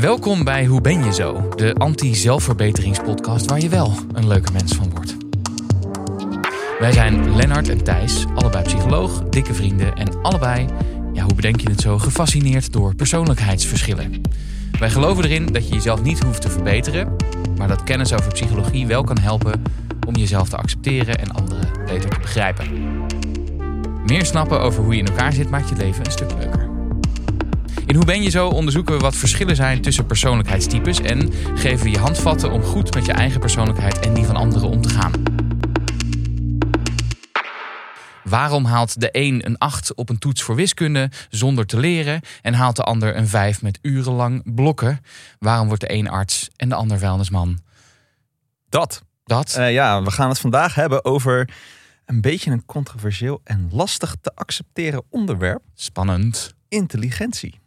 Welkom bij Hoe ben je zo? De anti-zelfverbeteringspodcast waar je wel een leuke mens van wordt. Wij zijn Lennart en Thijs, allebei psycholoog, dikke vrienden en allebei, ja hoe bedenk je het zo, gefascineerd door persoonlijkheidsverschillen. Wij geloven erin dat je jezelf niet hoeft te verbeteren, maar dat kennis over psychologie wel kan helpen om jezelf te accepteren en anderen beter te begrijpen. Meer snappen over hoe je in elkaar zit maakt je leven een stuk leuker. In Hoe ben je zo onderzoeken we wat verschillen zijn tussen persoonlijkheidstypes en geven we je handvatten om goed met je eigen persoonlijkheid en die van anderen om te gaan. Waarom haalt de een een 8 op een toets voor wiskunde zonder te leren en haalt de ander een 5 met urenlang blokken? Waarom wordt de een arts en de ander vuilnisman? Dat. Dat? Uh, ja, we gaan het vandaag hebben over een beetje een controversieel en lastig te accepteren onderwerp. Spannend. Intelligentie.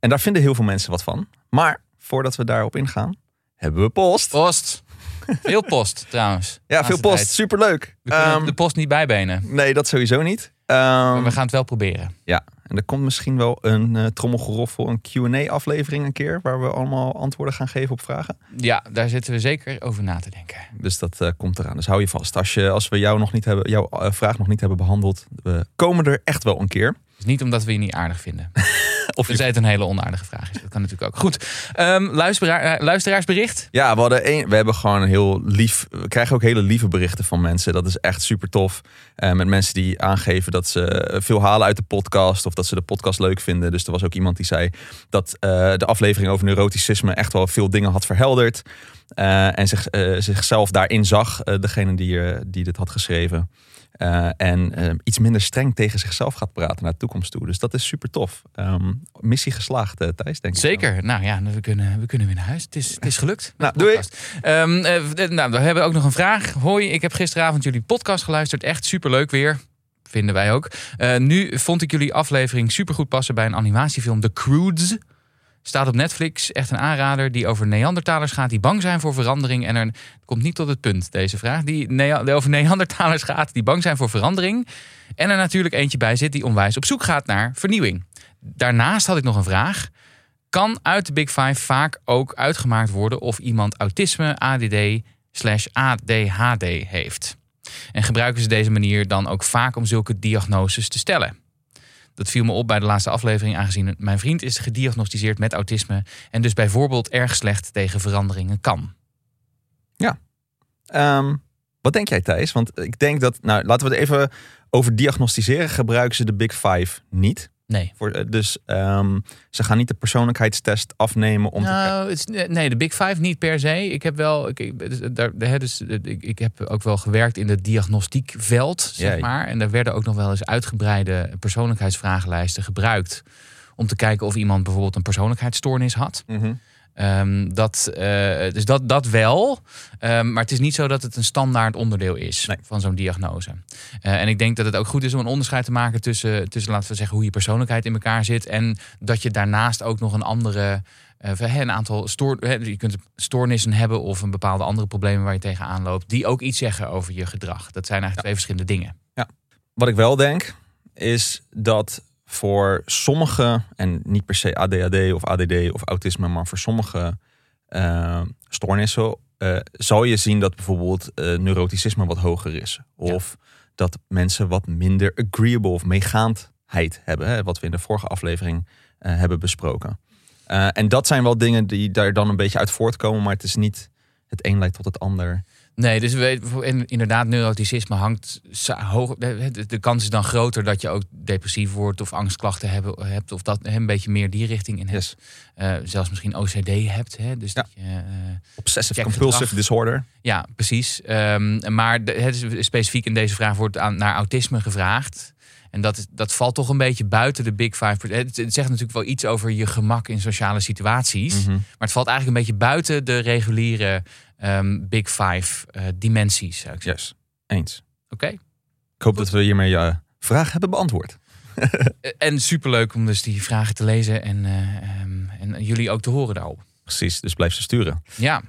En daar vinden heel veel mensen wat van. Maar voordat we daarop ingaan, hebben we post. Post. Veel post trouwens. Ja, veel post. tijd. Superleuk. We kunnen Ehm, de post niet bijbenen. nee, dat sowieso niet. Ehm, Maar we gaan het wel proberen. Ja, en er komt misschien wel een uh, trommelgeroffel, een Q&A-aflevering een keer... waar we allemaal antwoorden gaan geven op vragen. Ja, daar zitten we zeker over na te denken. Dus dat eh, komt eraan. Dus hou je vast. Als, je, als we jou nog niet hebben, jouw eh, vraag nog niet hebben behandeld... we komen er echt wel een keer. Dus niet omdat we je niet aardig vinden. Of Tenzij het een hele onaardige vraag is. Dat kan natuurlijk ook. Goed, Ehm, luisteraar, eh, luisteraarsbericht. Ja, we, hadden een, we hebben gewoon een heel lief. We krijgen ook hele lieve berichten van mensen. Dat is echt super tof. Eh, met mensen die aangeven dat ze veel halen uit de podcast. Of dat ze de podcast leuk vinden. Dus er was ook iemand die zei dat eh, de aflevering over neuroticisme echt wel veel dingen had verhelderd. Eh, en zich, eh, zichzelf daarin zag, eh, degene die, eh, die dit had geschreven. Eh, en eh, iets minder streng tegen zichzelf gaat praten naar de toekomst toe. Dus dat is super tof. Ehm, missie geslaagd, eh, Thijs, denk ik. wel. Zeker. Nou ja, we kunnen, we kunnen weer naar huis. Het is, het is gelukt. Nou, doei. Ehm, eh, nou, we hebben ook nog een vraag. Hoi, ik heb gisteravond jullie podcast geluisterd. Echt superleuk weer. Vinden wij ook. Nu vond ik jullie aflevering supergoed passen bij een animatiefilm The Croods. Staat op Netflix. Echt een aanrader die over Neandertalers gaat die bang zijn voor verandering. En er komt niet tot het punt, deze vraag. Die, over Neandertalers gaat die bang zijn voor verandering. En er natuurlijk eentje bij zit die onwijs op zoek gaat naar vernieuwing. Daarnaast had ik nog een vraag. Kan uit de Big Five vaak ook uitgemaakt worden of iemand autisme, ADD slash ADHD heeft? En gebruiken ze deze manier dan ook vaak om zulke diagnoses te stellen? Dat viel me op bij de laatste aflevering, aangezien mijn vriend is gediagnosticeerd met autisme en dus bijvoorbeeld erg slecht tegen veranderingen kan. Ehm, wat denk jij, Thijs? Want ik denk dat, nou, laten we het even over diagnosticeren. Gebruiken ze de Big Five niet? Nee. Voor, eh, dus ehm, ze gaan niet de persoonlijkheidstest afnemen om te Nou, is, nee, de Big Five niet per se. Ik heb wel, ik, dus daar, hè, dus, ik, ik heb ook wel gewerkt in het diagnostiekveld, zeg maar. En daar werden ook nog wel eens uitgebreide persoonlijkheidsvragenlijsten gebruikt. Om te kijken of iemand bijvoorbeeld een persoonlijkheidsstoornis had. Mhm. Ehm, dat, eh, dus dat, dat wel. Ehm, maar het is niet zo dat het een standaard onderdeel is Nee. van zo'n diagnose. Eh, en ik denk dat het ook goed is om een onderscheid te maken tussen, tussen, laten we zeggen, hoe je persoonlijkheid in elkaar zit. En dat je daarnaast ook nog een andere. eh, een aantal stoor, je kunt stoornissen hebben of een bepaalde andere problemen waar je tegenaan loopt. Die ook iets zeggen over je gedrag. Dat zijn eigenlijk twee verschillende dingen. Wat ik wel denk, is dat voor sommige, en niet per se ADHD of ADD of autisme, maar voor sommige eh, stoornissen, eh, zal je zien dat bijvoorbeeld eh, neuroticisme wat hoger is. Of dat mensen wat minder agreeable of meegaandheid hebben. Hè, wat we in de vorige aflevering hebben besproken. En dat zijn wel dingen die daar dan een beetje uit voortkomen, maar het is niet het een leidt tot het ander. Nee, dus we inderdaad, neuroticisme hangt hoog. De, kans is dan groter dat je ook depressief wordt of angstklachten hebben, hebt. Of dat een beetje meer die richting in hebt. Yes. Eh, zelfs misschien OCD hebt. Hè? Dus Ja. dat je, eh, Obsessive compulsive disorder. ja, precies. Ehm, maar de, het is specifiek in deze vraag wordt aan, naar autisme gevraagd. En dat, dat valt toch een beetje buiten de Big Five. Het, het zegt natuurlijk wel iets over je gemak in sociale situaties. Mhm. Maar het valt eigenlijk een beetje buiten de reguliere ehm, Big Five eh, dimensies, zou ik zeggen. Yes, eens. Oké? Ik hoop dat we hiermee je vraag hebben beantwoord. Eh, En superleuk om dus die vragen te lezen en, eh, ehm, en jullie ook te horen daarop. Precies, dus blijf ze sturen. Ja.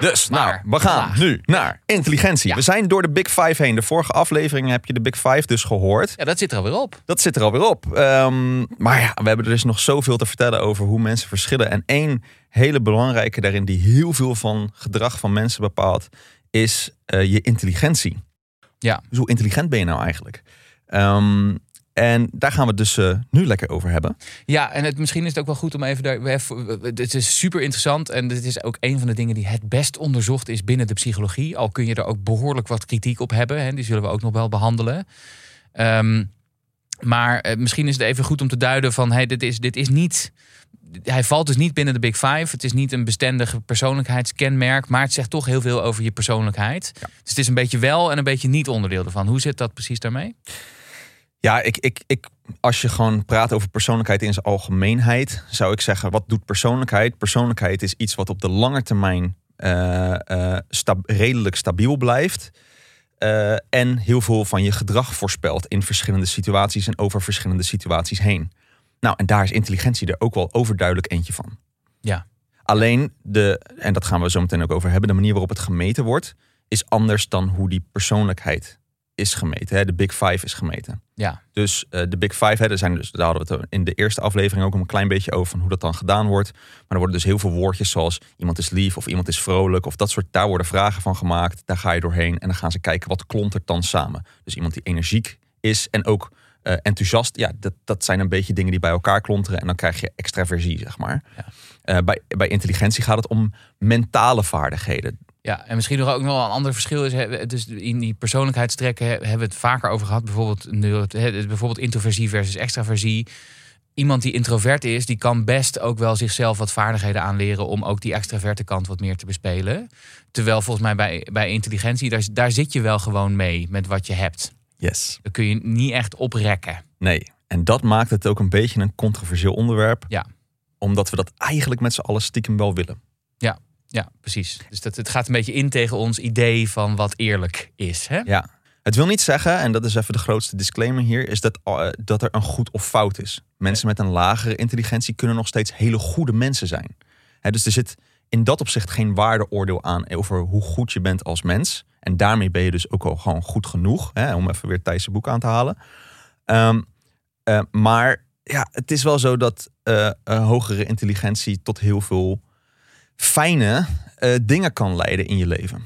Dus, Maar, nou, we gaan nu naar intelligentie. Ja. We zijn door de Big Five heen. De vorige aflevering heb je de Big Five dus gehoord. Ja, dat zit er alweer op. Dat zit er alweer op. Ehm, maar ja, we hebben er dus nog zoveel te vertellen over hoe mensen verschillen. En één hele belangrijke daarin, die heel veel van gedrag van mensen bepaalt, is eh, je intelligentie. Ja. Dus hoe intelligent ben je nou eigenlijk? Ehm, en daar gaan we het dus eh, nu lekker over hebben. Ja, en het, misschien is het ook wel goed om even daar. Het is super interessant en dit is ook een van de dingen die het best onderzocht is binnen de psychologie. Al kun je er ook behoorlijk wat kritiek op hebben. Hè, die zullen we ook nog wel behandelen. Ehm, maar eh, misschien is het even goed om te duiden van hey, dit, is, dit is niet. Hij valt dus niet binnen de Big Five. Het is niet een bestendig persoonlijkheidskenmerk, maar het zegt toch heel veel over je persoonlijkheid. Dus het is een beetje wel en een beetje niet onderdeel ervan. Hoe zit dat precies daarmee? Ja, ik, ik, ik, als je gewoon praat over persoonlijkheid in zijn algemeenheid, zou ik zeggen, wat doet persoonlijkheid? Persoonlijkheid is iets wat op de lange termijn eh, eh, redelijk stabiel blijft. eh, en heel veel van je gedrag voorspelt in verschillende situaties en over verschillende situaties heen. Nou, en daar is intelligentie er ook wel overduidelijk eentje van. Ja. Alleen de, en dat gaan we zo meteen ook over hebben, de manier waarop het gemeten wordt, is anders dan hoe die persoonlijkheid is gemeten. Hè? De Big Five is gemeten. Ja, Dus eh, de Big Five, hè, er zijn dus, daar hadden we het in de eerste aflevering ook een klein beetje over van hoe dat dan gedaan wordt. Maar er worden dus heel veel woordjes zoals iemand is lief of iemand is vrolijk of dat soort, daar worden vragen van gemaakt. Daar ga je doorheen en dan gaan ze kijken wat klontert dan samen. Dus iemand die energiek is en ook eh, enthousiast, ja, dat, dat zijn een beetje dingen die bij elkaar klonteren en dan krijg je extraversie, zeg maar. Ja. Eh, bij, bij intelligentie gaat het om mentale vaardigheden. Ja, en misschien nog ook nog wel een ander verschil is. Dus in die persoonlijkheidstrekken hebben we het vaker over gehad. Bijvoorbeeld, bijvoorbeeld introversie versus extraversie. Iemand die introvert is, die kan best ook wel zichzelf wat vaardigheden aanleren om ook die extraverte kant wat meer te bespelen. Terwijl volgens mij bij, bij intelligentie, daar, daar zit je wel gewoon mee met wat je hebt. Yes. Dan kun je niet echt oprekken. Nee. En dat maakt het ook een beetje een controversieel onderwerp. Ja. Omdat we dat eigenlijk met z'n allen stiekem wel willen. Ja, precies. Dus dat, het gaat een beetje in tegen ons idee van wat eerlijk is. Hè? Ja. Het wil niet zeggen, en dat is even de grootste disclaimer hier, is dat, eh, dat er een goed of fout is. Mensen met een lagere intelligentie kunnen nog steeds hele goede mensen zijn. Hè, dus er zit in dat opzicht geen waardeoordeel aan over hoe goed je bent als mens. En daarmee ben je dus ook al gewoon goed genoeg, hè, om even weer Thijs' boek aan te halen. Ehm, eh, maar ja, het is wel zo dat een hogere intelligentie tot heel veel fijne eh, dingen kan leiden in je leven.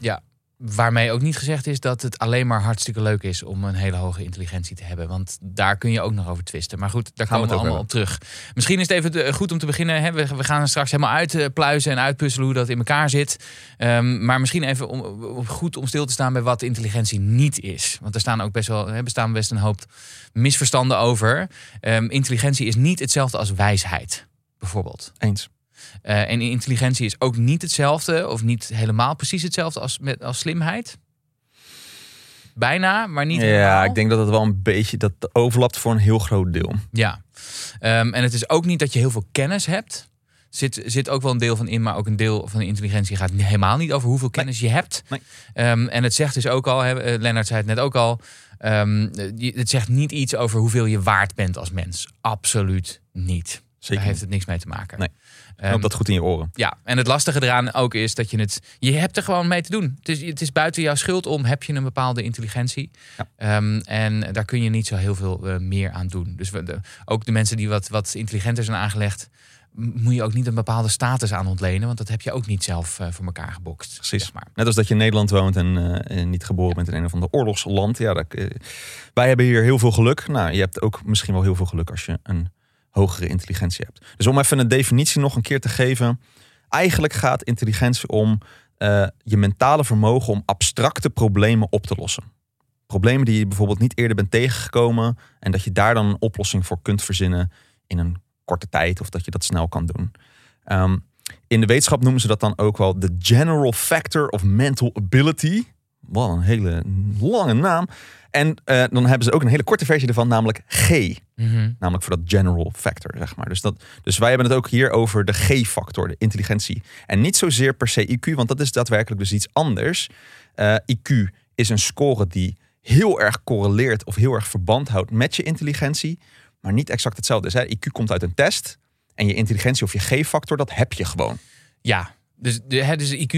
Waarmee ook niet gezegd is dat het alleen maar hartstikke leuk is om een hele hoge intelligentie te hebben. Want daar kun je ook nog over twisten. Maar goed, daar Gaan we komen we het allemaal op terug. Misschien is het even te- goed om te beginnen. Hè? We, gaan straks helemaal uitpluizen en uitpuzzelen hoe dat in elkaar zit. Ehm, maar misschien even om, om- goed om stil te staan bij wat intelligentie niet is. Want er staan ook best wel hè, bestaan best een hoop misverstanden over. Ehm, intelligentie is niet hetzelfde als wijsheid, bijvoorbeeld. Eens. Eh, en intelligentie is ook niet hetzelfde, of niet helemaal precies hetzelfde als, met, als slimheid. Bijna, maar niet Ja, helemaal. ik denk dat het wel een beetje dat overlapt voor een heel groot deel. Ja. Ehm, en het is ook niet dat je heel veel kennis hebt. Zit, zit ook wel een deel van in, maar ook een deel van de intelligentie gaat helemaal niet over hoeveel kennis je hebt. Nee. Ehm, en het zegt dus ook al, hè, eh, Lennart zei het net ook al, ehm, het zegt niet iets over hoeveel je waard bent als mens. Absoluut niet. Zeker. Daar heeft het niks mee te maken. Nee. Knoop dat goed in je oren. Ja, en het lastige eraan ook is dat je het. Je hebt er gewoon mee te doen. Het is, het is buiten jouw schuld om, heb je een bepaalde intelligentie. Ja. Ehm, en daar kun je niet zo heel veel eh, meer aan doen. Dus we, de- ook de mensen die wat, wat intelligenter zijn aangelegd, moet je ook niet een bepaalde status aan ontlenen. Want dat heb je ook niet zelf eh, voor elkaar gebokst. Precies. Zeg maar. Net als dat je in Nederland woont en eh, en niet geboren bent in een of ander oorlogsland. Ja, dat, wij hebben hier heel veel geluk. Nou, je hebt ook misschien wel heel veel geluk als je een hogere intelligentie hebt. Dus om even een definitie nog een keer te geven. Eigenlijk gaat intelligentie om eh, je mentale vermogen om abstracte problemen op te lossen. Problemen die je bijvoorbeeld niet eerder bent tegengekomen en dat je daar dan een oplossing voor kunt verzinnen in een korte tijd of dat je dat snel kan doen. Ehm, in de wetenschap noemen ze dat dan ook wel de general factor of mental ability. Wat een hele lange naam. En eh, dan hebben ze ook een hele korte versie ervan, namelijk G. Mhm. Namelijk voor dat general factor, zeg maar. Dus, dat, dus wij hebben het ook hier over de G-factor, de intelligentie. En niet zozeer per se IQ, want dat is daadwerkelijk dus iets anders. Eh, IQ is een score die heel erg correleert of heel erg verband houdt met je intelligentie, maar niet exact hetzelfde is. Hè? IQ komt uit een test en je intelligentie of je G-factor, dat heb je gewoon. Ja, Dus, de, hè, dus IQ,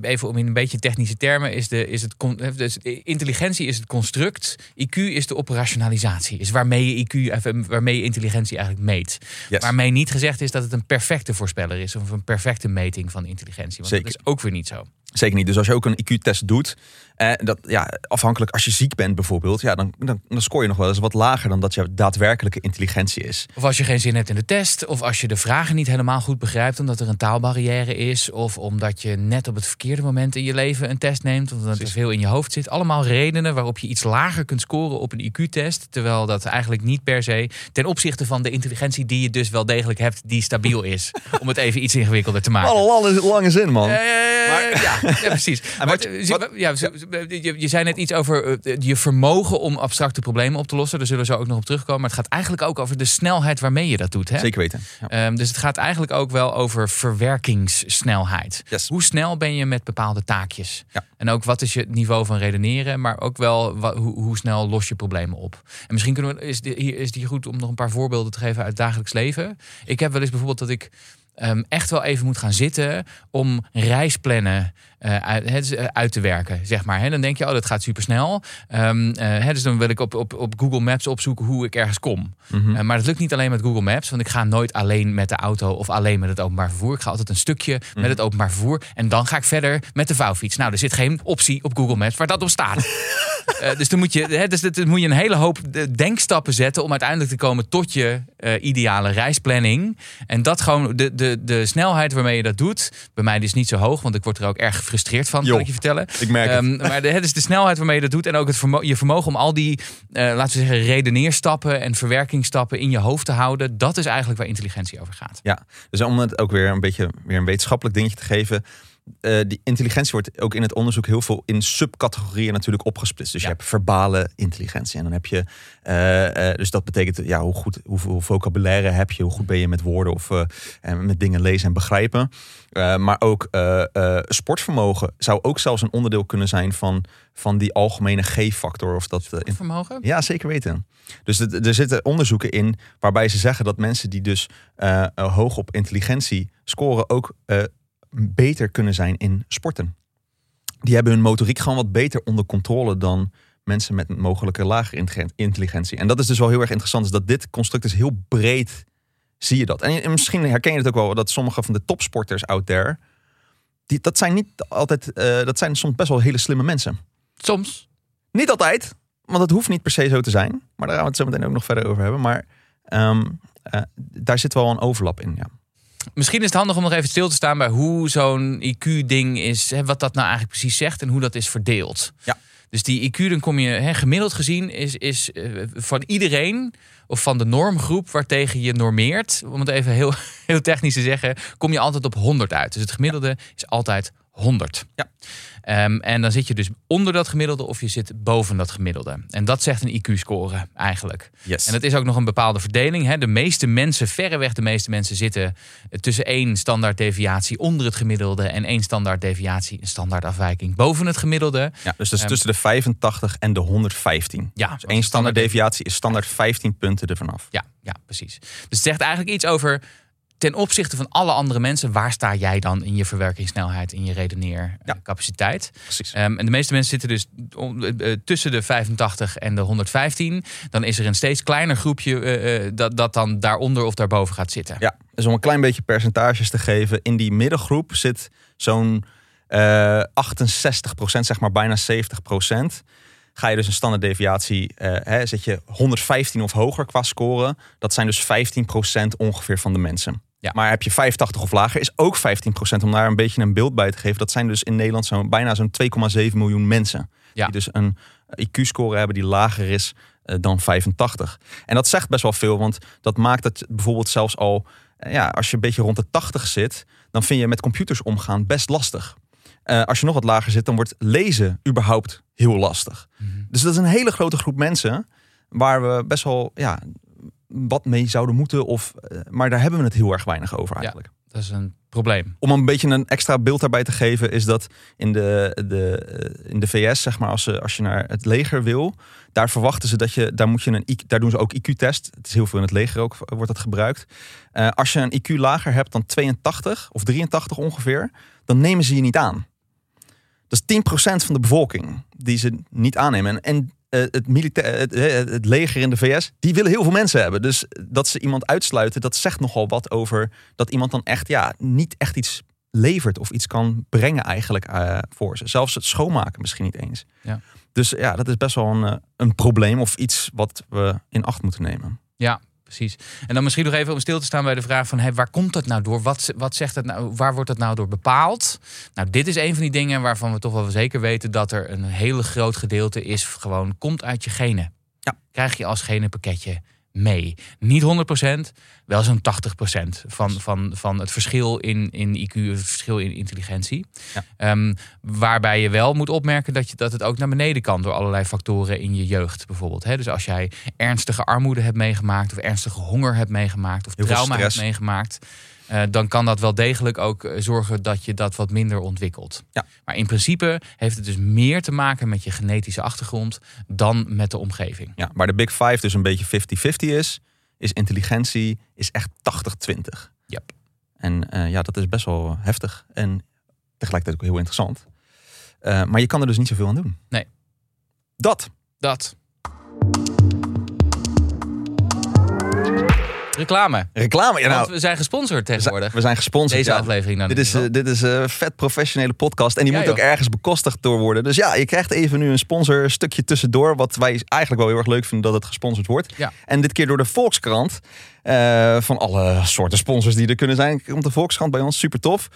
even om in een beetje technische termen, is, de, is het dus intelligentie is het construct. IQ is de operationalisatie. Is waarmee je IQ, even, waarmee je intelligentie eigenlijk meet. Yes. Waarmee niet gezegd is dat het een perfecte voorspeller is of een perfecte meting van intelligentie. Want Zeker. dat is ook weer niet zo. Zeker niet. Dus als je ook een IQ-test doet, eh, dat, ja, afhankelijk als je ziek bent bijvoorbeeld, ja, dan, dan, dan scoor je nog wel eens wat lager dan dat je daadwerkelijke intelligentie is. Of als je geen zin hebt in de test, of als je de vragen niet helemaal goed begrijpt omdat er een taalbarrière is, of omdat je net op het verkeerde moment in je leven een test neemt, of omdat er veel in je hoofd zit. Allemaal redenen waarop je iets lager kunt scoren op een IQ-test, terwijl dat eigenlijk niet per se ten opzichte van de intelligentie die je dus wel degelijk hebt, die stabiel is. om het even iets ingewikkelder te maken. Alle lange, lange zin, man. Eh, ja, ja, precies. Wat eh, wat- ja, zo- je, je zei net iets over eh, je vermogen om abstracte problemen op te lossen. Daar zullen we zo ook nog op terugkomen. Maar het gaat eigenlijk ook over de snelheid waarmee je dat doet. Hè? Zeker weten. Ja. Ehm, dus het gaat eigenlijk ook wel over verwerkingssnelheid. Yes. Hoe snel ben je met bepaalde taakjes? Ja. En ook wat is je niveau van redeneren, maar ook wel hoe, hoe snel los je problemen op. En misschien kunnen we, is het hier goed om nog een paar voorbeelden te geven uit het dagelijks leven. Ik heb wel eens bijvoorbeeld dat ik ehm, echt wel even moet gaan zitten om reisplannen eh, uit, het, eh, uit te werken, zeg maar. Dan denk je, oh, dat gaat supersnel. Ehm eh, dus dan wil ik op, op, op Google Maps opzoeken hoe ik ergens kom. Mhm. Maar dat lukt niet alleen met Google Maps, want ik ga nooit alleen met de auto of alleen met het openbaar vervoer. Ik ga altijd een stukje met het openbaar vervoer en dan ga ik verder met de vouwfiets. Nou, er zit geen optie op Google Maps waar dat op staat. Dus dan moet je, hè, dus dan moet je een hele hoop denkstappen zetten om uiteindelijk te komen tot je eh, ideale reisplanning. En dat gewoon de, de, de snelheid waarmee je dat doet, bij mij dus niet zo hoog, want ik word er ook erg gefrustreerd van, kan Joh. ik je vertellen. Ik merk het. Ehm, maar de, het is de snelheid waarmee je dat doet. En ook het vermo- je vermogen om al die, eh, laten we zeggen, redeneerstappen en verwerkingsstappen in je hoofd te houden. Dat is eigenlijk waar intelligentie over gaat. Ja, dus om het ook weer een beetje weer een wetenschappelijk dingetje te geven. Eh, die intelligentie wordt ook in het onderzoek heel veel in subcategorieën natuurlijk opgesplitst. Dus Ja. je hebt verbale intelligentie en dan heb je, eh, eh, dus dat betekent ja, hoe goed, hoeveel vocabulaire heb je, hoe goed ben je met woorden of en met dingen lezen en begrijpen. Maar ook sportvermogen zou ook zelfs een onderdeel kunnen zijn van, van die algemene G-factor of dat. in- Vermogen? ja, zeker weten. Dus het- er zitten onderzoeken in waarbij ze zeggen dat mensen die dus hoog op intelligentie scoren ook beter kunnen zijn in sporten. Die hebben hun motoriek gewoon wat beter onder controle dan mensen met een mogelijke lagere intelligen- intelligentie. En dat is dus wel heel erg interessant, is dat dit construct is heel breed. Zie je dat? En, en misschien herken je het ook wel, dat sommige van de topsporters out there, die, dat zijn niet altijd, eh, dat zijn soms best wel hele slimme mensen. Soms. Niet altijd, want het hoeft niet per se zo te zijn. Maar daar gaan we het zo meteen ook nog verder over hebben. Maar ehm, eh, daar zit wel een overlap in. Ja. Misschien is het handig om nog even stil te staan bij hoe zo'n IQ-ding is, hè, wat dat nou eigenlijk precies zegt en hoe dat is verdeeld. Ja. Dus die IQ, dan kom je hè, gemiddeld gezien, is, is eh, van iedereen of van de normgroep waartegen je normeert, om het even heel, heel technisch te zeggen, kom je altijd op 100 uit. Dus het gemiddelde is altijd 100. Ja. Ehm, en dan zit je dus onder dat gemiddelde of je zit boven dat gemiddelde. En dat zegt een IQ-score eigenlijk. Yes. En dat is ook nog een bepaalde verdeling. Hè. De meeste mensen, verreweg de meeste mensen, zitten tussen één standaarddeviatie onder het gemiddelde en één standaarddeviatie, een standaardafwijking boven het gemiddelde. ja, dus dat is Ehm, tussen de 85 en de 115. Ja, Dus één standaarddeviatie is standaard 15 punten ervan af. Ja, ja, precies. Dus het zegt eigenlijk iets over ten opzichte van alle andere mensen, waar sta jij dan in je verwerkingssnelheid, in je redeneercapaciteit? Precies. Ehm, en de meeste mensen zitten dus eh, eh, tussen de 85 en de 115. Dan is er een steeds kleiner groepje eh, eh, dat, dat dan daaronder of daarboven gaat zitten. Ja, dus om een klein beetje percentages te geven. In die middengroep zit zo'n eh 68% zeg maar bijna 70% Ga je dus een standaarddeviatie, eh hè, zit je 115 of hoger qua score. Dat zijn dus 15% ongeveer van de mensen. Ja. Maar heb je 85 of lager, is ook 15% om daar een beetje een beeld bij te geven. Dat zijn dus in Nederland zo'n bijna zo'n 2,7 miljoen mensen. Ja. Die dus een IQ-score hebben die lager is eh, dan 85. En dat zegt best wel veel, want dat maakt het bijvoorbeeld zelfs al, eh, ja, als je een beetje rond de 80 zit, dan vind je met computers omgaan best lastig. Eh, als je nog wat lager zit, dan wordt lezen überhaupt heel lastig. Mhm. Dus dat is een hele grote groep mensen waar we best wel ja, wat mee zouden moeten. Of, eh, maar daar hebben we het heel erg weinig over eigenlijk. Dat is een probleem. Om een beetje een extra beeld daarbij te geven, is dat in de, de, eh, in de VS, zeg maar, als, ze, als je naar het leger wil, daar verwachten ze dat je, daar moet je een IQ, daar doen ze ook IQ-test. Het is heel veel in het leger ook, wordt dat gebruikt. Eh, als je een IQ lager hebt dan 82 of 83 ongeveer, dan nemen ze je niet aan. Dat is 10% van de bevolking die ze niet aannemen. En, en eh, het, militair, het, eh, het leger in de VS, die willen heel veel mensen hebben. Dus dat ze iemand uitsluiten, dat zegt nogal wat over dat iemand dan echt ja, niet echt iets levert of iets kan brengen eigenlijk eh, voor ze. Zelfs het schoonmaken misschien niet eens. Ja. Dus ja, dat is best wel een, eh, een probleem of iets wat we in acht moeten nemen. Ja, precies. En dan misschien nog even om stil te staan bij de vraag van... Hey, waar komt dat nou door? Wat, wat zegt het nou? Waar wordt dat nou door bepaald? Nou, dit is een van die dingen waarvan we toch wel zeker weten... dat er een hele groot gedeelte is gewoon... komt uit je genen. Ja. Krijg je als genenpakketje mee. Niet 100%, wel zo'n 80% van, van, van het verschil in, in IQ, het verschil in intelligentie. Ja. Ehm, waarbij je wel moet opmerken dat, je, dat het ook naar beneden kan door allerlei factoren in je jeugd bijvoorbeeld. Hè? Dus als jij ernstige armoede hebt meegemaakt, of ernstige honger hebt meegemaakt, of Heel trauma hebt meegemaakt. Eh, dan kan dat wel degelijk ook eh, zorgen dat je dat wat minder ontwikkelt. Ja. Maar in principe heeft het dus meer te maken met je genetische achtergrond dan met de omgeving. Ja, waar de Big Five dus een beetje 50-50 is, is intelligentie is echt 80-20. Yep. En eh, ja, dat is best wel heftig en tegelijkertijd ook heel interessant. Maar je kan er dus niet zoveel aan doen. Nee. Dat. Dat. Reclame. Reclame. Ja, Want nou, we zijn gesponsord tegenwoordig. we zijn gesponsord. Deze ja. aflevering dan. Dit is, eh, dit is een vet professionele podcast. En die Ja, moet ook ergens bekostigd door worden. Dus ja, je krijgt even nu een sponsor stukje tussendoor. Wat wij eigenlijk wel heel erg leuk vinden dat het gesponsord wordt. Ja. En dit keer door de Volkskrant. Eh, van alle soorten sponsors die er kunnen zijn. Komt de Volkskrant bij ons. Super tof.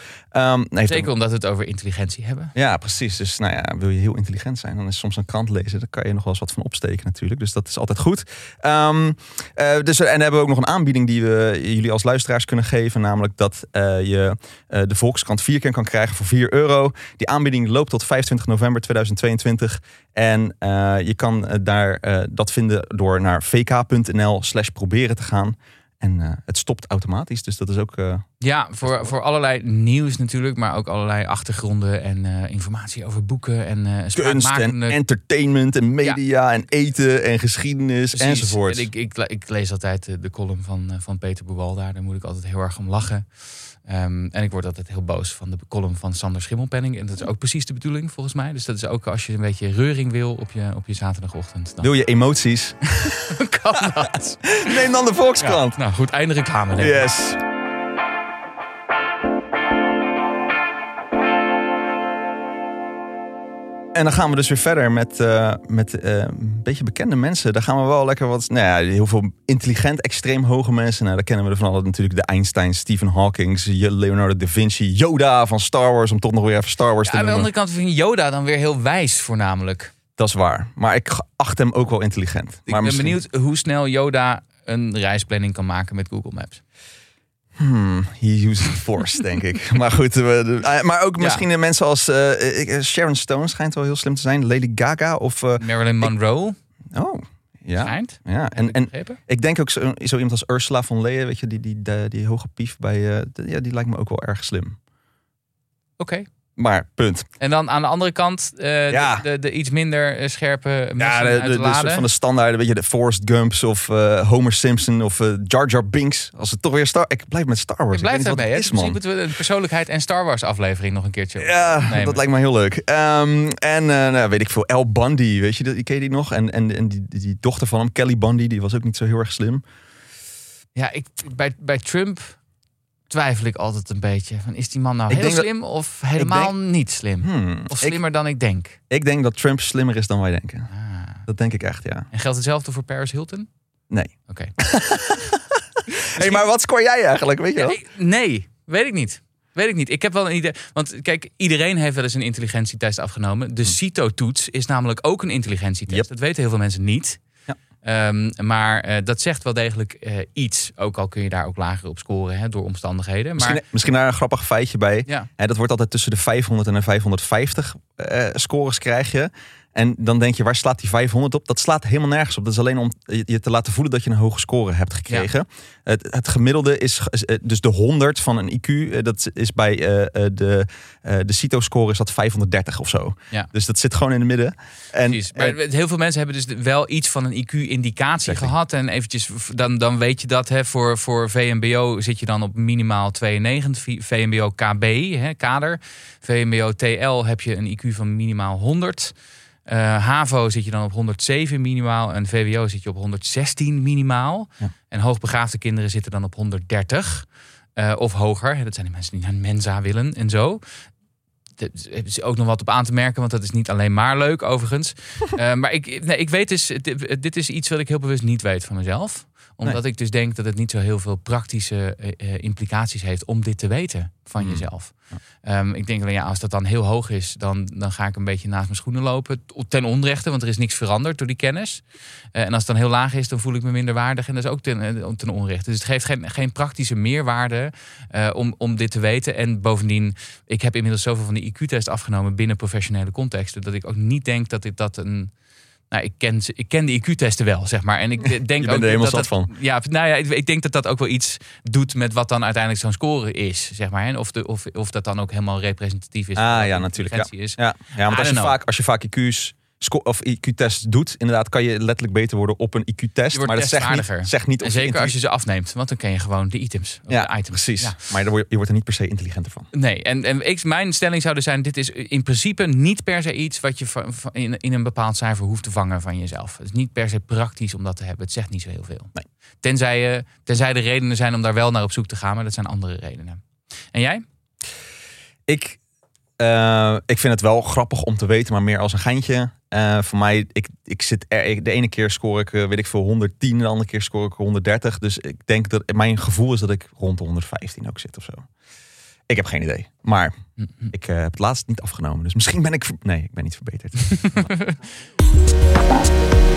Heeft Zeker omdat we het over intelligentie hebben. Ja, precies. Dus nou ja, wil je heel intelligent zijn, dan is soms een krant lezen. Daar kan je nog wel eens wat van opsteken natuurlijk. Dus dat is altijd goed. Ehm, eh, dus, en dan hebben we ook nog een aanbieding die we jullie als luisteraars kunnen geven. Namelijk dat eh, je de Volkskrant vier keer kan krijgen voor 4 euro. Die aanbieding loopt tot 25 november 2022. En je kan daar dat vinden door naar vk.nl slash proberen te gaan. En eh, het stopt automatisch. Dus dat is ook... eh, Ja, voor, voor allerlei nieuws natuurlijk, maar ook allerlei achtergronden en eh, informatie over boeken en kunst en entertainment en media en eten en geschiedenis Precies. enzovoort. En ik, ik, ik lees altijd de column van, van Peter Boewalda. Daar moet ik altijd heel erg om lachen. Ehm, en ik word altijd heel boos van de column van Sander Schimmelpenning. En dat is ook precies de bedoeling volgens mij. Dus dat is ook als je een beetje reuring wil op je, op je zaterdagochtend. Dan Wil je emoties? kan dat. Neem dan de Volkskrant. Ja, nou goed, einde reclame. denk ik. Yes. En dan gaan we dus weer verder met, eh, met eh, een beetje bekende mensen. Daar gaan we wel lekker wat. Nou ja, heel veel intelligent, extreem hoge mensen. Nou, daar kennen we er van alle natuurlijk de Einstein, Stephen Hawking, Leonardo da Vinci, Yoda van Star Wars. Om toch nog weer even Star Wars Ja, te aan de noemen. andere kant vind ik Yoda dan weer heel wijs voornamelijk. Dat is waar. Maar ik acht hem ook wel intelligent. Ik maar ben misschien- benieuwd hoe snel Yoda een reisplanning kan maken met Google Maps. Hmm, he uses force, denk ik. Maar goed, we, eh, maar ook misschien de mensen als eh, ik- eh, Sharon Stone schijnt wel heel slim te zijn. Lady Gaga of... eh, Marilyn Monroe, oh, ja. schijnt. ja. En, en ik denk ook zo, zo iemand als Ursula von Leyen, weet je, die, die, die, die hoge pief bij... ja, die lijkt me ook wel erg slim. Oké. Maar, punt. En dan aan de andere kant eh, Ja. de, de, de iets minder eh, scherpe Ja, mensen de, uit de, soort van de standaarden, weet je, de Forrest Gumps of eh, Homer Simpson of Jar Jar Binks. Als het toch weer Star... Ik blijf met Star Wars. Ik blijf is, misschien moeten we een persoonlijkheid en Star Wars aflevering nog een keertje Ja, opnemen. dat lijkt me heel leuk. Ehm, en nou, weet ik veel, El Bundy, weet je, dat- ken je die nog? En, en, en die, die dochter van hem, Kelly Bundy, die was ook niet zo heel erg slim. Ja, ik, bij, bij Trump twijfel ik altijd een beetje. Van, is die man nou Ik heel dat- slim of helemaal niet slim? Hmm, Of ik, slimmer dan ik denk? ik denk dat Trump slimmer is dan wij denken. Ah. Dat denk ik echt, ja. En geldt hetzelfde voor Paris Hilton? Nee. Oké. hey, maar wat scoor jij eigenlijk, weet je wel? nee, weet ik niet. Weet ik niet. Ik heb wel een idee. Want kijk, iedereen heeft wel eens een intelligentietest afgenomen. De CITO-toets is namelijk ook een intelligentietest. Yep. Dat weten heel veel mensen niet. Ehm, maar eh, dat zegt wel degelijk eh, iets. Ook al kun je daar ook lager op scoren hè, door omstandigheden. Maar Misschien, misschien daar een grappig feitje bij. ja, Hè, dat wordt altijd tussen de 500 en de 550 eh, scores krijg je. En dan denk je, waar slaat die 500 op? Dat slaat helemaal nergens op. Dat is alleen om je te laten voelen dat je een hoge score hebt gekregen. Het, het gemiddelde is, eh, dus de 100 van een IQ, eh, dat is bij uh, de, uh, de CITO-score is dat 530 of zo. Ja. Dus dat zit gewoon in het midden. En, Precies. Maar heel veel mensen hebben dus wel iets van een IQ-indicatie gehad. En eventjes, dan, dan weet je dat hè, voor, voor VMBO zit je dan op minimaal 92. VMBO KB, hè, kader. VMBO TL heb je een IQ van minimaal 100. Uh, HAVO zit je dan op 107 minimaal en VWO zit je op 116 minimaal. Ja. En hoogbegaafde kinderen zitten dan op 130 uh, of hoger. Dat zijn de mensen die naar Mensa willen en zo. Daar is ook nog wat op aan te merken, want dat is niet alleen maar leuk overigens. uh, maar ik, nee, ik weet dus, dit, dit is iets wat ik heel bewust niet weet van mezelf omdat ik dus denk dat het niet zo heel veel praktische uh, implicaties heeft om dit te weten van Hmm. jezelf. Um, ik denk alleen, ja, als dat dan heel hoog is, dan, dan ga ik een beetje naast mijn schoenen lopen. Ten onrechte, want er is niks veranderd door die kennis. Uh, en als het dan heel laag is, dan voel ik me minder waardig. En dat is ook ten, ten onrechte. Dus het geeft geen, geen praktische meerwaarde uh, om, om dit te weten. En bovendien, ik heb inmiddels zoveel van die IQ-test afgenomen binnen professionele contexten. Dat ik ook niet denk dat ik dat een nou, ik ken, ik ken de IQ-testen wel, zeg maar. En ik denk ook dat dat, van. Ja, nou ja, ik, ik, denk dat dat ook wel iets doet met wat dan uiteindelijk zo'n score is, zeg maar. En of, de, of, of dat dan ook helemaal representatief is. Ah ja, natuurlijk. Ja. Is. Ja. ja, want als je, vaak, als je vaak IQ's of IQ-test doet, inderdaad kan je letterlijk beter worden op een IQ-test. Maar dat zegt niet, zegt niet en zeker als je ze afneemt, want dan ken je gewoon de items. Ja, de items. precies. Ja. Maar je wordt er niet per se intelligenter van. Nee, en, en ik, mijn stelling zou dus zijn, dit is in principe niet per se iets wat je van, van in, in een bepaald cijfer hoeft te vangen van jezelf. Het is niet per se praktisch om dat te hebben. Het zegt niet zo heel veel. Nee. Tenzij, je, tenzij de redenen zijn om daar wel naar op zoek te gaan, maar dat zijn andere redenen. En jij? Ik, uh, ik vind het wel grappig om te weten, maar meer als een geintje. Uh, voor mij, ik, ik zit er, de ene keer score ik, uh, weet ik veel, 110, de andere keer score ik 130. Dus ik denk dat mijn gevoel is dat ik rond de 115 ook zit of zo. Ik heb geen idee. Maar ik uh, heb het laatst niet afgenomen. Dus misschien ben ik. Nee, ik ben niet verbeterd.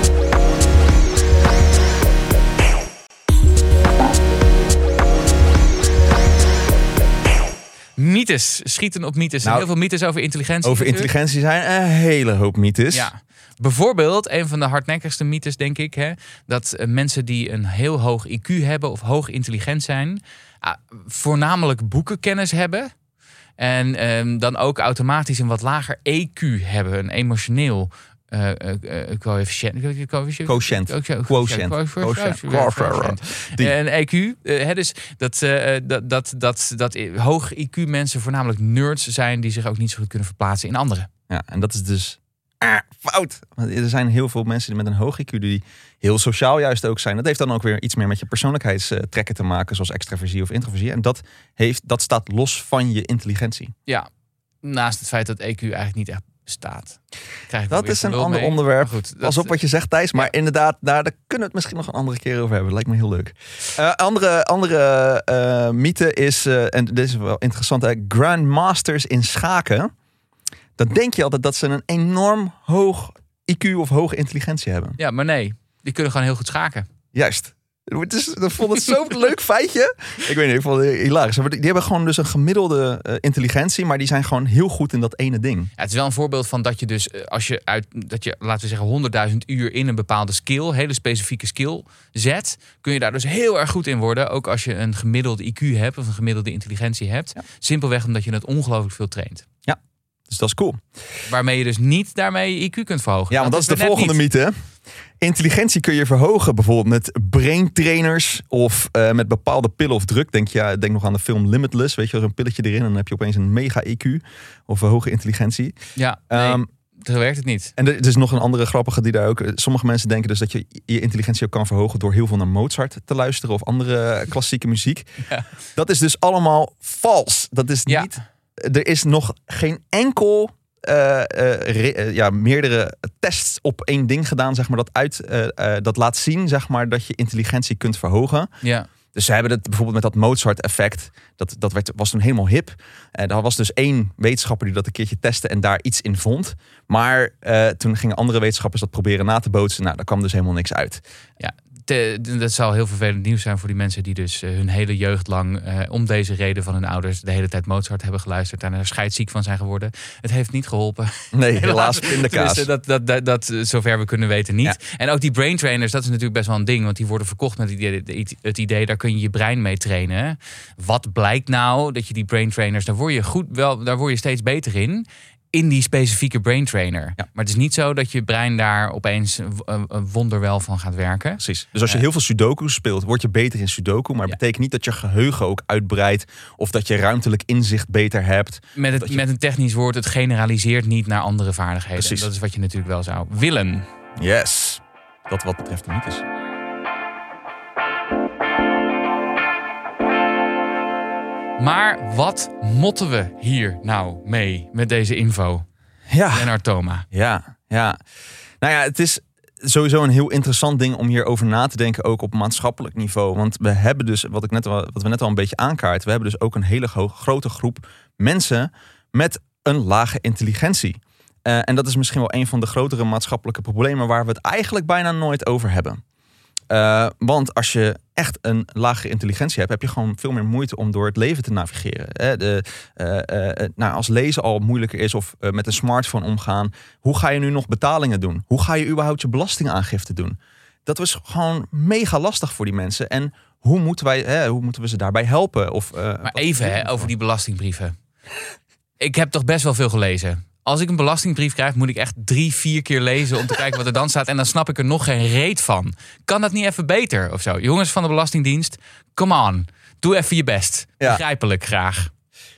Mythes, schieten op mythes. Nou, heel veel mythes over intelligentie. Over natuurlijk. intelligentie zijn een hele hoop mythes. Ja. Bijvoorbeeld, een van de hardnekkigste mythes, denk ik, hè, dat uh, mensen die een heel hoog IQ hebben of hoog intelligent zijn, uh, voornamelijk boekenkennis hebben. En um, dan ook automatisch een wat lager EQ hebben, een emotioneel uh, uh, coëfficiënt. Quotient. Quotient. Quotient. En EQ. Uh, dus dat, dat, dat, dat, dat hoog IQ mensen voornamelijk nerds zijn die zich ook niet zo goed kunnen verplaatsen in anderen. Ja, en dat is dus ah, fout. Want er zijn heel veel mensen met een hoog IQ die heel sociaal juist ook zijn. Dat heeft dan ook weer iets meer met je persoonlijkheidstrekken te maken, zoals extraversie of introversie. En dat, heeft, dat staat los van je intelligentie. Ja, naast het feit dat EQ eigenlijk niet echt bestaat. Dat is een ander mee. onderwerp. Goed, Pas op wat je zegt, Thijs. Maar ja. inderdaad, daar, daar kunnen we het misschien nog een andere keer over hebben. Lijkt me heel leuk. Uh, andere andere uh, mythe is, uh, en dit is wel interessant, grandmasters in schaken. Dan denk je altijd dat ze een enorm hoog IQ of hoge intelligentie hebben. Ja, maar nee. Die kunnen gewoon heel goed schaken. Juist. Het is, ik vond het zo'n leuk feitje. Ik weet niet, ik vond het hilarisch. Die hebben gewoon dus een gemiddelde uh, intelligentie, maar die zijn gewoon heel goed in dat ene ding. Ja, het is wel een voorbeeld van dat je dus, als je uit, dat je, laten we zeggen, 100.000 uur in een bepaalde skill, hele specifieke skill zet, kun je daar dus heel erg goed in worden. Ook als je een gemiddeld IQ hebt of een gemiddelde intelligentie hebt. Ja. Simpelweg omdat je het ongelooflijk veel traint. Ja, dus dat is cool. Waarmee je dus niet daarmee je IQ kunt verhogen. Ja, want dat, dat is de volgende mythe. Intelligentie kun je verhogen, bijvoorbeeld met brain trainers of uh, met bepaalde pillen of druk. Denk, ja, denk nog aan de film Limitless, weet je wel, zo'n pilletje erin en dan heb je opeens een mega IQ of een hoge intelligentie. Ja, nee, um, zo werkt het niet. En er is nog een andere grappige die daar ook. Sommige mensen denken dus dat je je intelligentie ook kan verhogen door heel veel naar Mozart te luisteren of andere klassieke muziek. Ja. Dat is dus allemaal vals. Dat is Ja. niet. Er is nog geen enkel re- uh, ja, meerdere tests op één ding gedaan, zeg maar, dat, uit, eh, dat laat zien zeg maar, dat je intelligentie kunt verhogen. Ja. Dus ze hebben het bijvoorbeeld met dat Mozart-effect, dat, dat werd, was toen helemaal hip. En daar was dus één wetenschapper die dat een keertje testte en daar iets in vond. Maar eh, toen gingen andere wetenschappers dat proberen na te bootsen. Nou, daar kwam dus helemaal niks uit. Te- dat zal heel vervelend nieuws zijn voor die mensen die dus eh, hun hele jeugd lang eh, om deze reden van hun ouders de hele tijd Mozart hebben geluisterd en er scheidsziek van zijn geworden. Het heeft niet geholpen. Nee, helaas in de kaas. Tenminste, Dat, dat, dat, dat, zover we kunnen weten niet. En ook die brain trainers, dat is natuurlijk best wel een ding. Want die worden verkocht met het idee, het idee daar kun je je brein mee trainen. Wat blijkt nou dat je die brain trainers, daar word je, goed, wel, daar word je steeds beter in. In die specifieke brain trainer. Ja. Maar het is niet zo dat je brein daar opeens een, wonderwel van gaat werken. Precies. Dus als je heel veel Sudoku speelt, word je beter in Sudoku. Maar Ja. dat betekent niet dat je geheugen ook uitbreidt. Of dat je ruimtelijk inzicht beter hebt. Met, het, je- met een technisch woord, het generaliseert niet naar andere vaardigheden. Precies. Dat is wat je natuurlijk wel zou willen. Yes. Dat wat betreft de mythes. Maar wat motten we hier nou mee met deze info? Ja. Lennart Thoma. Ja, ja. Nou ja, het is sowieso een heel interessant ding om hierover na te denken, ook op maatschappelijk niveau. Want we hebben dus, wat, ik net al, wat we net al een beetje aankaart, we hebben dus ook een hele grote groep mensen met een lage intelligentie. Eh, en dat is misschien wel een van de grotere maatschappelijke problemen waar we het eigenlijk bijna nooit over hebben. Eh, want als je echt een lagere intelligentie hebt, heb je gewoon veel meer moeite om door het leven te navigeren. Hè, de, eh, nou, als lezen al moeilijker is of met een smartphone omgaan, hoe ga je nu nog betalingen doen? Hoe ga je überhaupt je belastingaangifte doen? Dat was gewoon mega lastig voor die mensen. En hoe moeten, wij, hè, hoe moeten we ze daarbij helpen? Of, Maar even hè, over die belastingbrieven. Ik heb toch best wel veel gelezen. Als ik een belastingbrief krijg, moet ik echt drie, vier keer lezen om te kijken wat er dan staat. En dan snap ik er nog geen reet van. Kan dat niet even beter of zo? Jongens van de Belastingdienst, come on. Doe even je best. Begrijpelijk graag.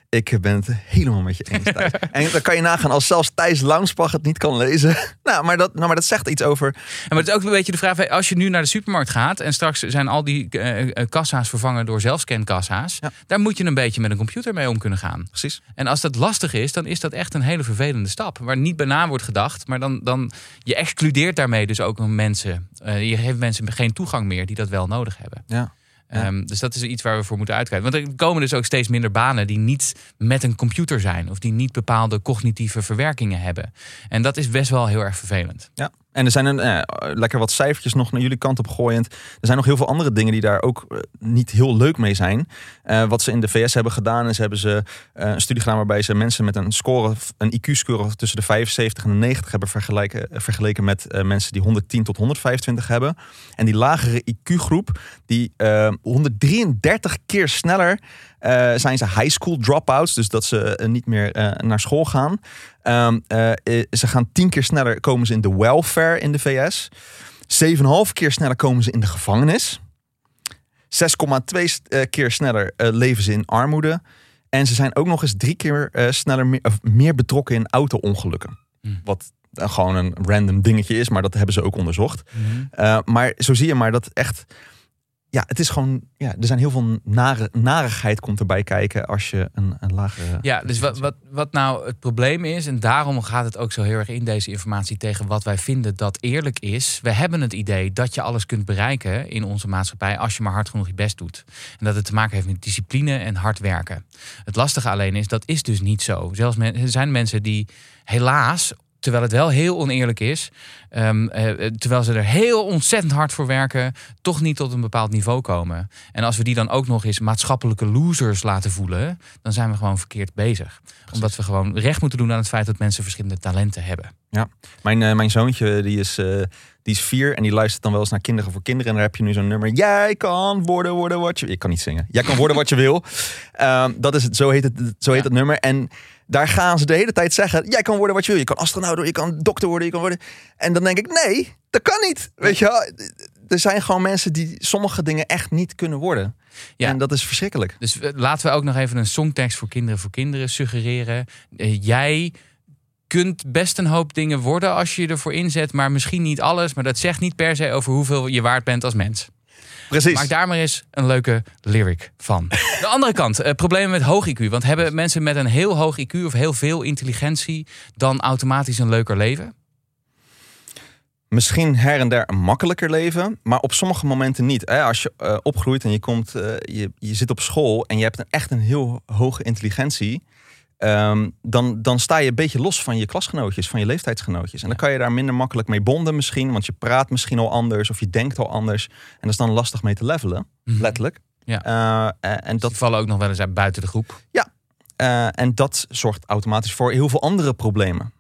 Ik ben het helemaal met je eens. Thijs. en dan kan je nagaan als zelfs Thijs Launsbach het niet kan lezen. nou, maar dat, nou, maar dat zegt iets over. En maar het is ook een beetje de vraag, als je nu naar de supermarkt gaat en straks zijn al die eh, eh, kassa's vervangen door zelfscankassa's, Ja. daar moet je een beetje met een computer mee om kunnen gaan. Precies. En als dat lastig is, dan is dat echt een hele vervelende stap. Waar niet bij na wordt gedacht, maar dan, dan je excludeert daarmee dus ook mensen. Eh, je geeft mensen geen toegang meer die dat wel nodig hebben. Ja. Ja. Ehm, dus dat is iets waar we voor moeten uitkijken. Want er komen dus ook steeds minder banen die niet met een computer zijn. Of die niet bepaalde cognitieve verwerkingen hebben. En dat is best wel heel erg vervelend. Ja, en er zijn een, eh, lekker wat cijfertjes nog naar jullie kant op gooiend. Er zijn nog heel veel andere dingen die daar ook eh, niet heel leuk mee zijn. Eh, wat ze in de VS hebben gedaan is hebben ze eh, een studie gedaan waarbij ze mensen met een score, een IQ-score tussen de 75 en de 90 hebben vergelijken, eh, vergeleken met mensen die 110 tot 125 hebben. En die lagere IQ-groep, die eh, 133 keer sneller eh, zijn ze high school dropouts, dus dat ze eh, niet meer eh, naar school gaan. Ehm, eh, eh, ze gaan tien keer sneller komen ze in de welfare in de VS. 7,5 keer sneller komen ze in de gevangenis. 6,2 eh, keer sneller leven ze in armoede. En ze zijn ook nog eens drie keer sneller meer, of meer betrokken in auto-ongelukken. Hmm. Wat gewoon een random dingetje is, maar dat hebben ze ook onderzocht. Uh, maar zo zie je maar dat echt. Ja, het is gewoon. Ja, er zijn heel veel nare, narigheid komt erbij kijken als je een, een lagere. Ja, dus wat, wat, wat nou het probleem is, en daarom gaat het ook zo heel erg in deze informatie tegen wat wij vinden dat eerlijk is. We hebben het idee dat je alles kunt bereiken in onze maatschappij als je maar hard genoeg je best doet. En dat het te maken heeft met discipline en hard werken. Het lastige alleen is, dat is dus niet zo. Zelfs men, er zijn mensen die helaas terwijl het wel heel oneerlijk is, um, uh, terwijl ze er heel ontzettend hard voor werken, toch niet tot een bepaald niveau komen. En als we die dan ook nog eens maatschappelijke losers laten voelen, dan zijn we gewoon verkeerd bezig. Precies. Omdat we gewoon recht moeten doen aan het feit dat mensen verschillende talenten hebben. Ja, mijn, uh, mijn zoontje die is, uh, die is vier en die luistert dan wel eens naar Kinderen voor Kinderen. En daar heb je nu zo'n nummer. Jij kan worden, worden wat je... Ik kan niet zingen. Jij kan worden wat je wil. Um, dat is het, zo heet het, zo heet ja. het nummer. En daar gaan ze de hele tijd zeggen: jij kan worden wat je wil. Je kan astronaut worden, je kan dokter worden, je kan worden. En dan denk ik: nee, dat kan niet. Weet je, wel? er zijn gewoon mensen die sommige dingen echt niet kunnen worden. Ja. En dat is verschrikkelijk. Dus laten we ook nog even een songtekst voor kinderen voor kinderen suggereren. Uh, jij kunt best een hoop dingen worden als je je ervoor inzet, maar misschien niet alles. Maar dat zegt niet per se over hoeveel je waard bent als mens. Precies. Maak daar maar eens een leuke lyric van. De andere kant, uh, problemen met hoog IQ. Want hebben mensen met een heel hoog IQ of heel veel intelligentie dan automatisch een leuker leven? Misschien her en der een makkelijker leven, maar op sommige momenten niet. Als je uh, opgroeit en je, komt, uh, je, je zit op school en je hebt echt een heel hoge intelligentie. Ehm, dan, dan sta je een beetje los van je klasgenootjes, van je leeftijdsgenootjes. En dan kan je daar minder makkelijk mee bonden misschien, want je praat misschien al anders of je denkt al anders. En dat is dan lastig mee te levelen, Mhm. letterlijk. Ja. Eh, en Dat dat vallen ook nog wel eens uit buiten de groep. Eh, en dat zorgt automatisch voor heel veel andere problemen.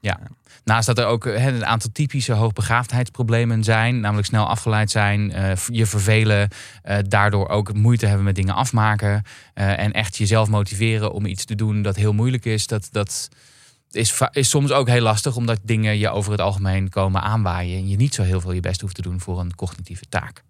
Naast dat er ook een aantal typische hoogbegaafdheidsproblemen zijn, namelijk snel afgeleid zijn, eh, je vervelen, eh, daardoor ook moeite hebben met dingen afmaken eh, en echt jezelf motiveren om iets te doen dat heel moeilijk is. Dat, dat is, is soms ook heel lastig, omdat dingen je over het algemeen komen aanwaaien en je niet zo heel veel je best hoeft te doen voor een cognitieve taak.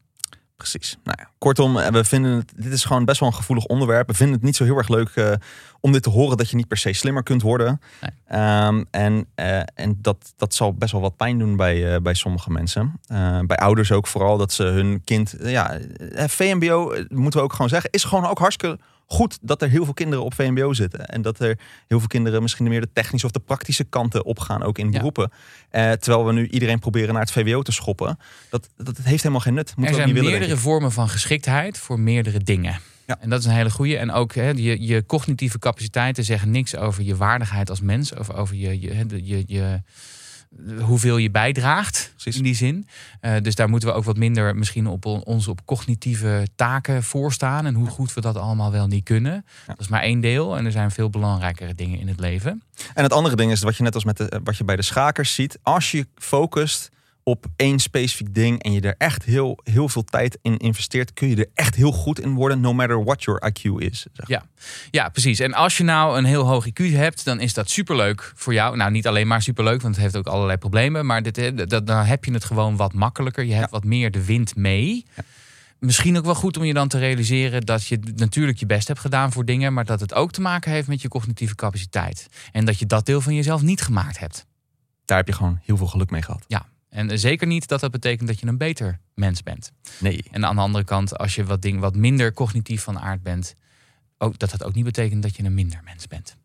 Precies. Nou ja, kortom, eh, we vinden het, dit is gewoon best wel een gevoelig onderwerp. We vinden het niet zo heel erg leuk eh, om dit te horen dat je niet per se slimmer kunt worden. Nee. Ehm, en eh, en dat, dat zal best wel wat pijn doen bij, bij sommige mensen. Bij ouders ook vooral dat ze hun kind. ja, VMBO, moeten we ook gewoon zeggen, is gewoon ook hartstikke goed dat er heel veel kinderen op VMBO zitten. En dat er heel veel kinderen misschien meer de technische of de praktische kanten opgaan, ook in Ja. beroepen. Eh, terwijl we nu iedereen proberen naar het VWO te schoppen. Dat, dat, dat heeft helemaal geen nut. Moeten er ook zijn niet meerdere vormen van geschiktheid voor meerdere dingen. Ja. En dat is een hele goede. En ook hè, je, je cognitieve capaciteiten zeggen niks over je waardigheid als mens. Of over je, je, je, je, hoeveel je bijdraagt Precies. in die zin. Eh, dus daar moeten we ook wat minder misschien op on- ons op cognitieve taken voorstaan. En hoe goed we dat allemaal wel niet kunnen. Dat is maar één deel. En er zijn veel belangrijkere dingen in het leven. En het andere ding is wat je net als met de, wat je bij de schakers ziet. Als je focust op één specifiek ding en je er echt heel, heel veel tijd in investeert, kun je er echt heel goed in worden, no matter what your IQ is. Zeg. Ja. Ja, precies. En als je nou een heel hoog IQ hebt, dan is dat superleuk voor jou. Nou, niet alleen maar superleuk, want het heeft ook allerlei problemen. Maar dit, dat, dan heb je het gewoon wat makkelijker. Je hebt wat meer de wind mee. Misschien ook wel goed om je dan te realiseren dat je natuurlijk je best hebt gedaan voor dingen, maar dat het ook te maken heeft met je cognitieve capaciteit. En dat je dat deel van jezelf niet gemaakt hebt. Daar heb je gewoon heel veel geluk mee gehad. En zeker niet dat dat betekent dat je een beter mens bent. Nee. En aan de andere kant, als je wat, ding, wat minder cognitief van aard bent, ook, dat dat ook niet betekent dat je een minder mens bent.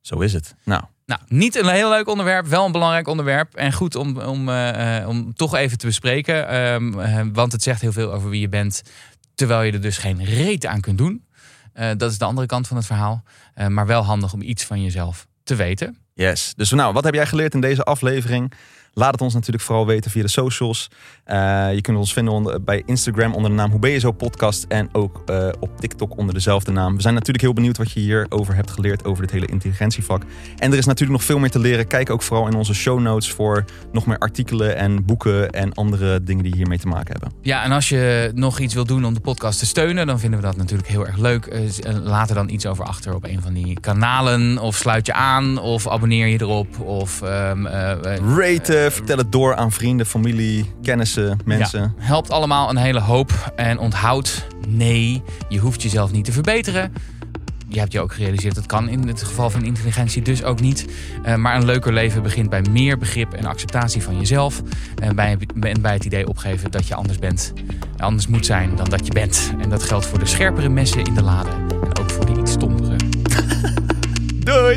Zo is het. Nou, Nou, niet een heel leuk onderwerp, wel een belangrijk onderwerp. En goed om, om, eh, eh, om toch even te bespreken. Ehm, eh, want het zegt heel veel over wie je bent, terwijl je er dus geen reet aan kunt doen. Dat is de andere kant van het verhaal. Maar wel handig om iets van jezelf te weten. Yes. Dus nou, wat heb jij geleerd in deze aflevering? Laat het ons natuurlijk vooral weten via de socials. Eh, je kunt ons vinden bij Instagram onder de naam Hoe ben je zo podcast. En ook eh, op TikTok onder dezelfde naam. We zijn natuurlijk heel benieuwd wat je hierover hebt geleerd over dit hele intelligentievak. En er is natuurlijk nog veel meer te leren. Kijk ook vooral in onze show notes voor nog meer artikelen en boeken en andere dingen die hiermee te maken hebben. Ja, en als je nog iets wil doen om de podcast te steunen, dan vinden we dat natuurlijk heel erg leuk. Eh, Laat er dan iets over achter op een van die kanalen. Of sluit je aan, of abonneer je erop. Of ehm, eh, eh, Raten, vertel het door aan vrienden, familie, kennissen, mensen. Ja, helpt allemaal een hele hoop. En onthoud, nee, je hoeft jezelf niet te verbeteren. Je hebt je ook gerealiseerd, dat kan in het geval van intelligentie dus ook niet. Eh, maar een leuker leven begint bij meer begrip en acceptatie van jezelf. En bij, en bij het idee opgeven dat je anders bent. Anders moet zijn dan dat je bent. En dat geldt voor de scherpere messen in de lade. En ook voor de iets stommere. Doei!